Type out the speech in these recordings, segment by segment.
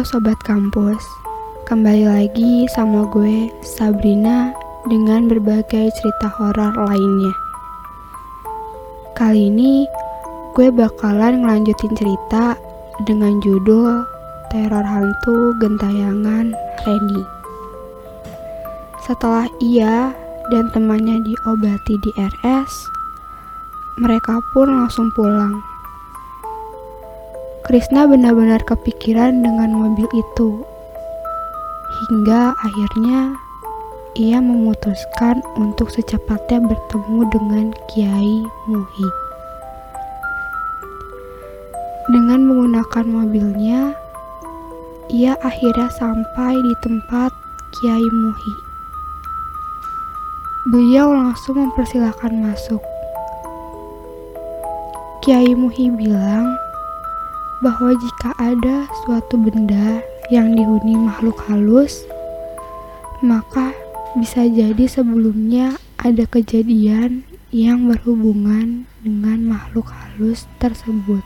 Sobat Kampus, kembali lagi sama gue Sabrina dengan berbagai cerita horor lainnya. Kali ini gue bakalan ngelanjutin cerita dengan judul Teror Hantu Gentayangan Reni. Setelah ia dan temannya diobati di RS, mereka pun langsung pulang Krisna benar-benar kepikiran dengan mobil itu. Hingga akhirnya ia memutuskan untuk secepatnya bertemu dengan Kiai Muhi. Dengan menggunakan mobilnya, ia akhirnya sampai di tempat Kiai Muhi. Beliau langsung mempersilahkan masuk. Kiai Muhi bilang, bahwa jika ada suatu benda yang dihuni makhluk halus, maka bisa jadi sebelumnya ada kejadian yang berhubungan dengan makhluk halus tersebut.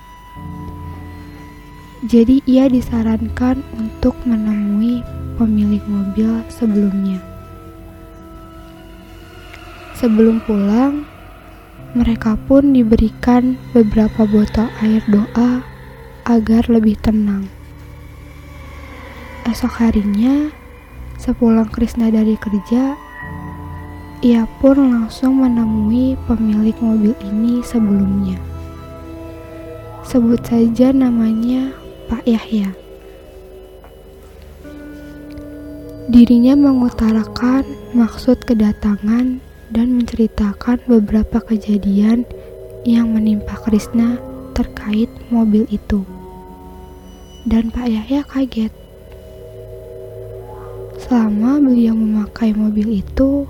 Jadi ia disarankan untuk menemui pemilik mobil sebelumnya. Sebelum pulang, mereka pun diberikan beberapa botol air doa agar lebih tenang. Esok harinya, sepulang Krishna dari kerja, ia pun langsung menemui pemilik mobil ini sebelumnya. Sebut saja namanya Pak Yahya. Dirinya mengutarakan maksud kedatangan dan menceritakan beberapa kejadian yang menimpa Krishna terkait mobil itu dan Pak Yahya kaget. Selama beliau memakai mobil itu,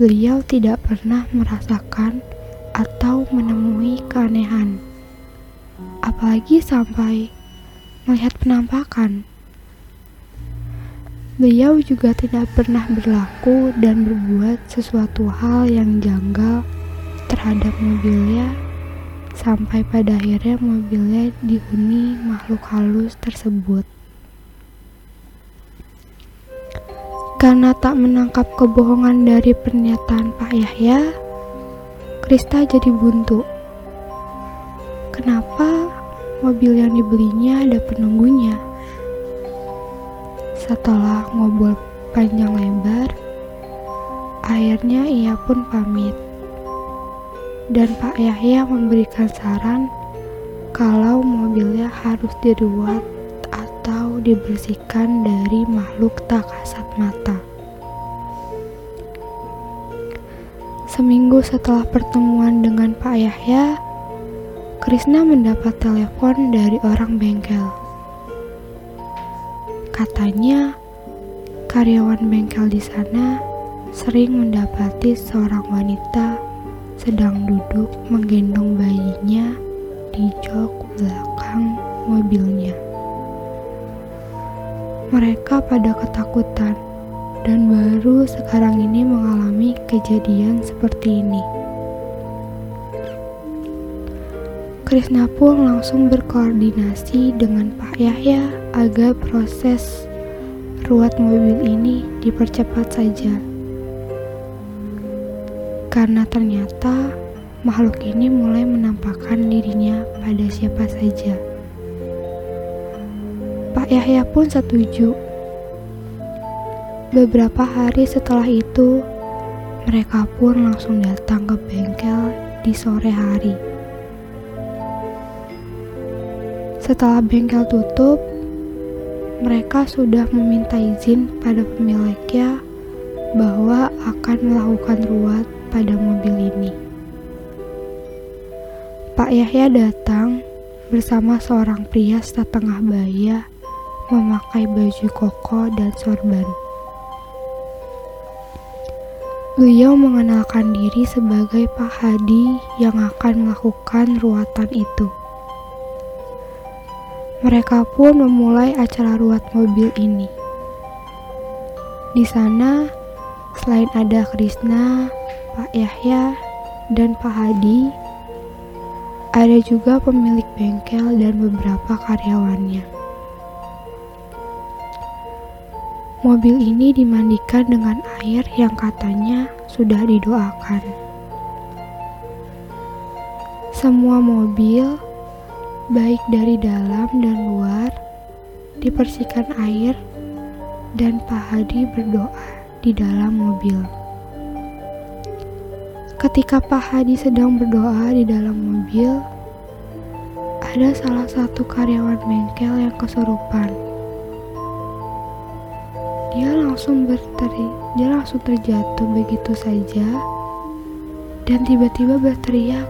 beliau tidak pernah merasakan atau menemui keanehan. Apalagi sampai melihat penampakan. Beliau juga tidak pernah berlaku dan berbuat sesuatu hal yang janggal terhadap mobilnya sampai pada akhirnya mobilnya dihuni makhluk halus tersebut. Karena tak menangkap kebohongan dari pernyataan Pak Yahya, Krista jadi buntu. Kenapa mobil yang dibelinya ada penunggunya? Setelah ngobrol panjang lebar, akhirnya ia pun pamit dan Pak Yahya memberikan saran kalau mobilnya harus diruat atau dibersihkan dari makhluk tak kasat mata. Seminggu setelah pertemuan dengan Pak Yahya, Krisna mendapat telepon dari orang bengkel. Katanya, karyawan bengkel di sana sering mendapati seorang wanita sedang duduk menggendong bayinya di jok belakang mobilnya. Mereka pada ketakutan dan baru sekarang ini mengalami kejadian seperti ini. Krisna pun langsung berkoordinasi dengan Pak Yahya agar proses ruat mobil ini dipercepat saja karena ternyata makhluk ini mulai menampakkan dirinya pada siapa saja. Pak Yahya pun setuju. Beberapa hari setelah itu, mereka pun langsung datang ke bengkel di sore hari. Setelah bengkel tutup, mereka sudah meminta izin pada pemiliknya bahwa akan melakukan ruat pada mobil ini. Pak Yahya datang bersama seorang pria setengah baya memakai baju koko dan sorban. Beliau mengenalkan diri sebagai Pak Hadi yang akan melakukan ruatan itu. Mereka pun memulai acara ruat mobil ini. Di sana, selain ada Krishna, Pak Yahya dan Pak Hadi, ada juga pemilik bengkel dan beberapa karyawannya. Mobil ini dimandikan dengan air yang katanya sudah didoakan. Semua mobil, baik dari dalam dan luar, dibersihkan air dan Pak Hadi berdoa di dalam mobil. Ketika Pak Hadi sedang berdoa di dalam mobil, ada salah satu karyawan bengkel yang kesurupan dia langsung berteri, dia langsung terjatuh begitu saja dan tiba-tiba berteriak,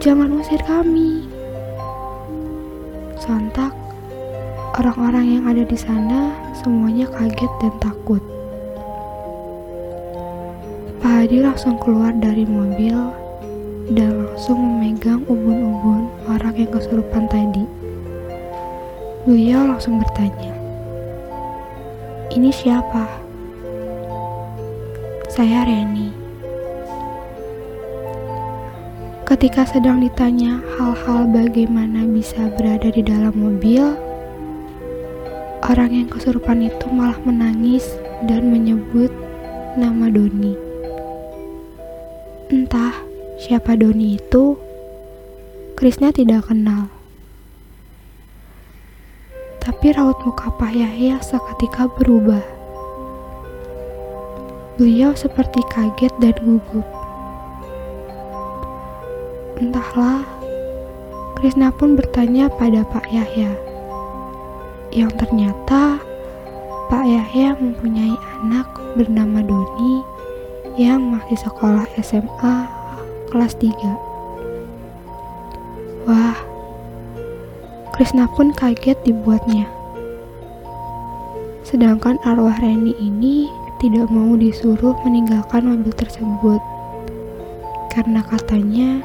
"Jangan usir kami!" Sontak, orang-orang yang ada di sana semuanya kaget dan takut. Hadi langsung keluar dari mobil dan langsung memegang ubun-ubun orang yang kesurupan tadi. Beliau langsung bertanya, ini siapa? Saya Reni. Ketika sedang ditanya hal-hal bagaimana bisa berada di dalam mobil, orang yang kesurupan itu malah menangis dan menyebut nama Doni. Entah siapa Doni itu, Krisna tidak kenal. Tapi raut muka Pak Yahya seketika berubah. Beliau seperti kaget dan gugup. Entahlah, Krisna pun bertanya pada Pak Yahya. Yang ternyata Pak Yahya mempunyai anak bernama Doni yang masih sekolah SMA kelas 3. Wah, Krisna pun kaget dibuatnya. Sedangkan arwah Reni ini tidak mau disuruh meninggalkan mobil tersebut. Karena katanya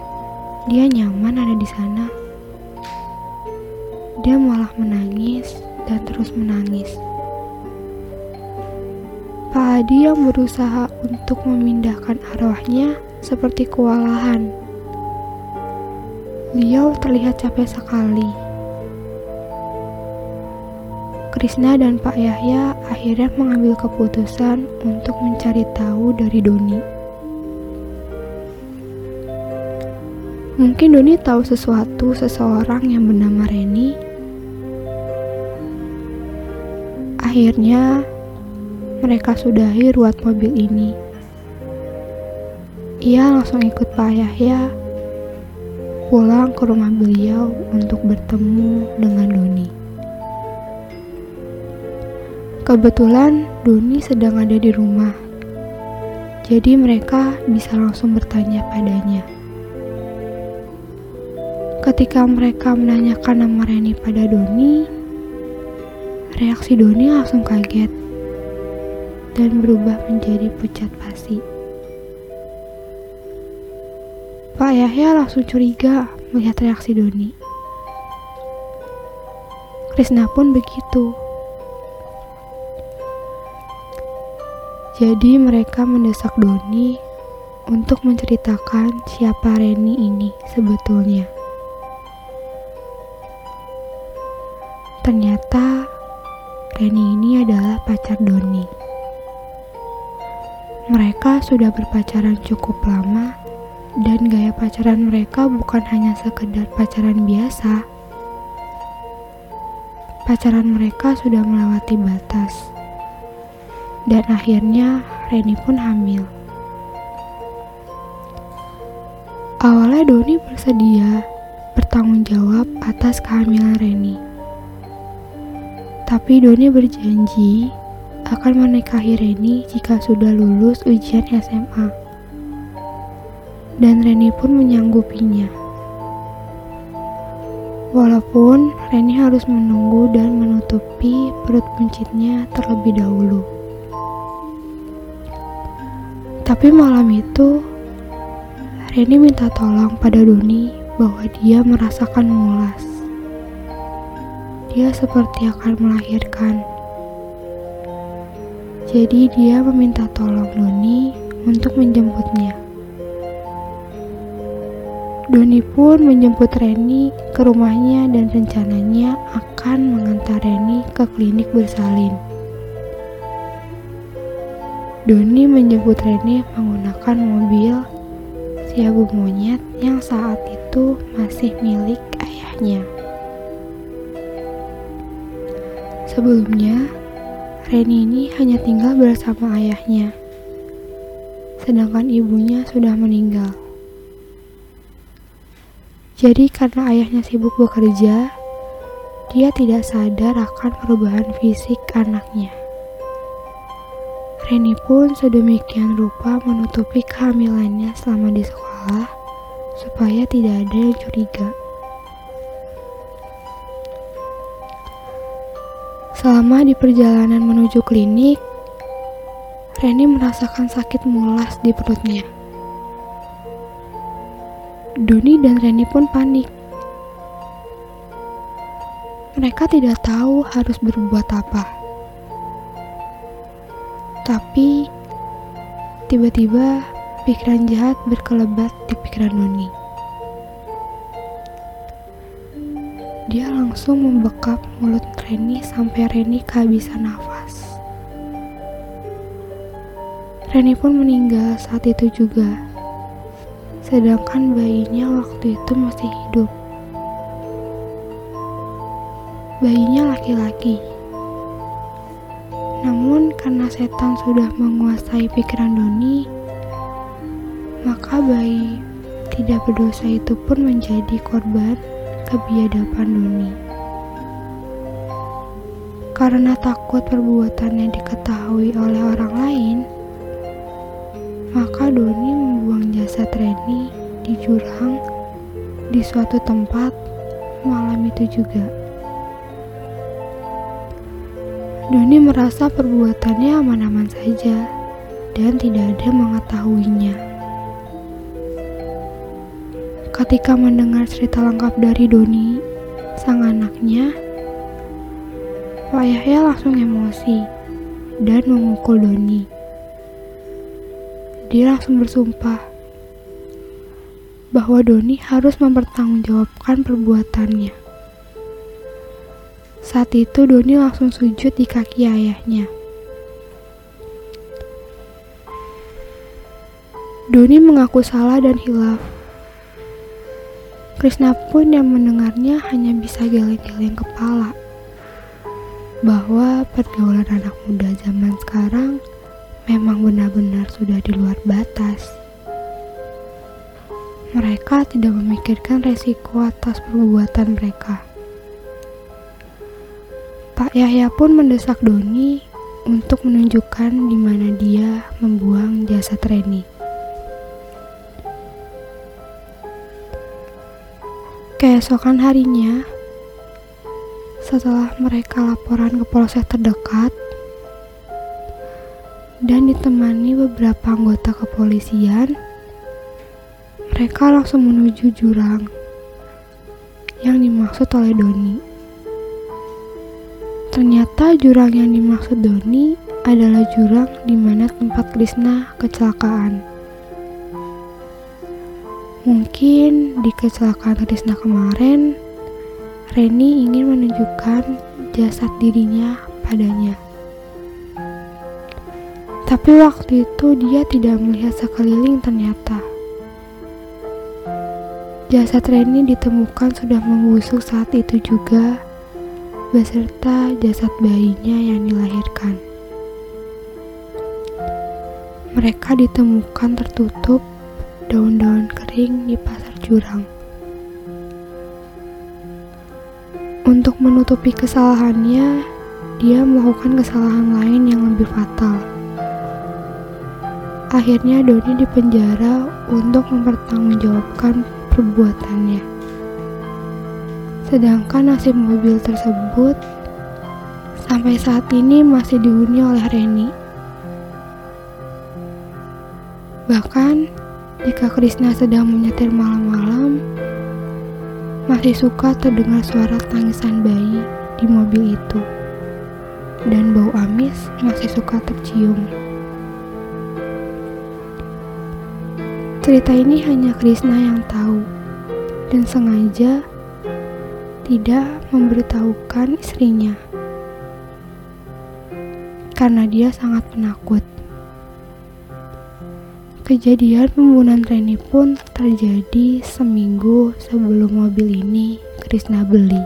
dia nyaman ada di sana. Dia malah menangis dan terus menangis. Adi yang berusaha untuk memindahkan arwahnya seperti kewalahan. Beliau terlihat capek sekali. Krisna dan Pak Yahya akhirnya mengambil keputusan untuk mencari tahu dari Doni. Mungkin Doni tahu sesuatu seseorang yang bernama Reni. Akhirnya, mereka sudahi ruat mobil ini. Ia langsung ikut Pak Yahya pulang ke rumah beliau untuk bertemu dengan Doni. Kebetulan Doni sedang ada di rumah, jadi mereka bisa langsung bertanya padanya. Ketika mereka menanyakan nama Reni pada Doni, reaksi Doni langsung kaget dan berubah menjadi pucat pasi. Pak Yahya langsung curiga melihat reaksi Doni. Krisna pun begitu. Jadi mereka mendesak Doni untuk menceritakan siapa Reni ini sebetulnya. Ternyata Reni ini adalah pacar Doni. Mereka sudah berpacaran cukup lama dan gaya pacaran mereka bukan hanya sekedar pacaran biasa. Pacaran mereka sudah melewati batas dan akhirnya Reni pun hamil. Awalnya Doni bersedia bertanggung jawab atas kehamilan Reni. Tapi Doni berjanji akan menikahi Reni jika sudah lulus ujian SMA. Dan Reni pun menyanggupinya. Walaupun Reni harus menunggu dan menutupi perut buncitnya terlebih dahulu. Tapi malam itu, Reni minta tolong pada Doni bahwa dia merasakan mulas. Dia seperti akan melahirkan. Jadi dia meminta tolong Doni untuk menjemputnya. Doni pun menjemput Reni ke rumahnya dan rencananya akan mengantar Reni ke klinik bersalin. Doni menjemput Reni menggunakan mobil si abu monyet yang saat itu masih milik ayahnya. Sebelumnya, Reni ini hanya tinggal bersama ayahnya, sedangkan ibunya sudah meninggal. Jadi karena ayahnya sibuk bekerja, dia tidak sadar akan perubahan fisik anaknya. Reni pun sedemikian rupa menutupi kehamilannya selama di sekolah supaya tidak ada yang curiga. Selama di perjalanan menuju klinik, Reni merasakan sakit mulas di perutnya. Doni dan Reni pun panik. Mereka tidak tahu harus berbuat apa. Tapi tiba-tiba pikiran jahat berkelebat di pikiran Doni. Dia langsung membekap mulut Reni sampai Reni kehabisan nafas. Reni pun meninggal saat itu juga. Sedangkan bayinya waktu itu masih hidup. Bayinya laki-laki. Namun karena setan sudah menguasai pikiran Doni, maka bayi tidak berdosa itu pun menjadi korban kebiadaban Doni. Karena takut perbuatannya diketahui oleh orang lain, maka Doni membuang jasad Reni di jurang di suatu tempat malam itu juga. Doni merasa perbuatannya aman-aman saja dan tidak ada mengetahuinya. Ketika mendengar cerita lengkap dari Doni, sang anaknya, Pak Yahya langsung emosi dan memukul Doni. Dia langsung bersumpah bahwa Doni harus mempertanggungjawabkan perbuatannya. Saat itu Doni langsung sujud di kaki ayahnya. Doni mengaku salah dan hilaf. Krishna pun yang mendengarnya hanya bisa geleng-geleng kepala bahwa pergaulan anak muda zaman sekarang memang benar-benar sudah di luar batas. Mereka tidak memikirkan resiko atas perbuatan mereka. Pak Yahya pun mendesak Doni untuk menunjukkan di mana dia membuang jasad Reni. Keesokan harinya, setelah mereka laporan ke polsek terdekat dan ditemani beberapa anggota kepolisian, mereka langsung menuju jurang yang dimaksud oleh Doni. Ternyata jurang yang dimaksud Doni adalah jurang di mana tempat Krishna kecelakaan. Mungkin di kecelakaan Krishna kemarin, Reni ingin menunjukkan jasad dirinya padanya. Tapi waktu itu dia tidak melihat sekeliling ternyata. Jasad Reni ditemukan sudah membusuk saat itu juga beserta jasad bayinya yang dilahirkan. Mereka ditemukan tertutup daun-daun kering di pasar jurang. Untuk menutupi kesalahannya, dia melakukan kesalahan lain yang lebih fatal. Akhirnya Doni dipenjara untuk mempertanggungjawabkan perbuatannya. Sedangkan nasib mobil tersebut sampai saat ini masih dihuni oleh Reni. Bahkan jika Krishna sedang menyetir malam-malam, masih suka terdengar suara tangisan bayi di mobil itu. Dan bau amis masih suka tercium. Cerita ini hanya Krishna yang tahu dan sengaja tidak memberitahukan istrinya karena dia sangat penakut. Kejadian pembunuhan Reni pun terjadi seminggu sebelum mobil ini Krisna beli.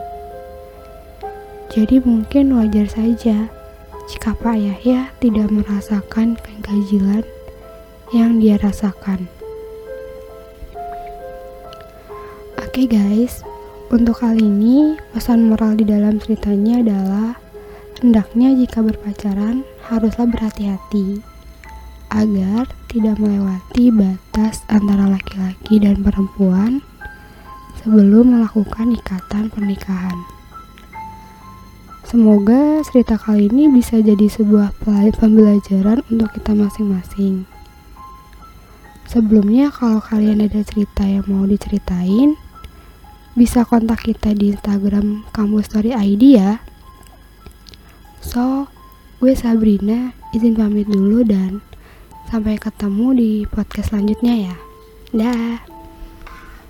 Jadi mungkin wajar saja jika Pak Yahya tidak merasakan kegajilan yang dia rasakan. Oke okay guys, untuk kali ini pesan moral di dalam ceritanya adalah hendaknya jika berpacaran haruslah berhati-hati agar tidak melewati batas antara laki-laki dan perempuan sebelum melakukan ikatan pernikahan. Semoga cerita kali ini bisa jadi sebuah pembelajaran untuk kita masing-masing. Sebelumnya, kalau kalian ada cerita yang mau diceritain, bisa kontak kita di Instagram Kampus Story ID ya. So, gue Sabrina, izin pamit dulu dan Sampai ketemu di podcast selanjutnya ya. Dah.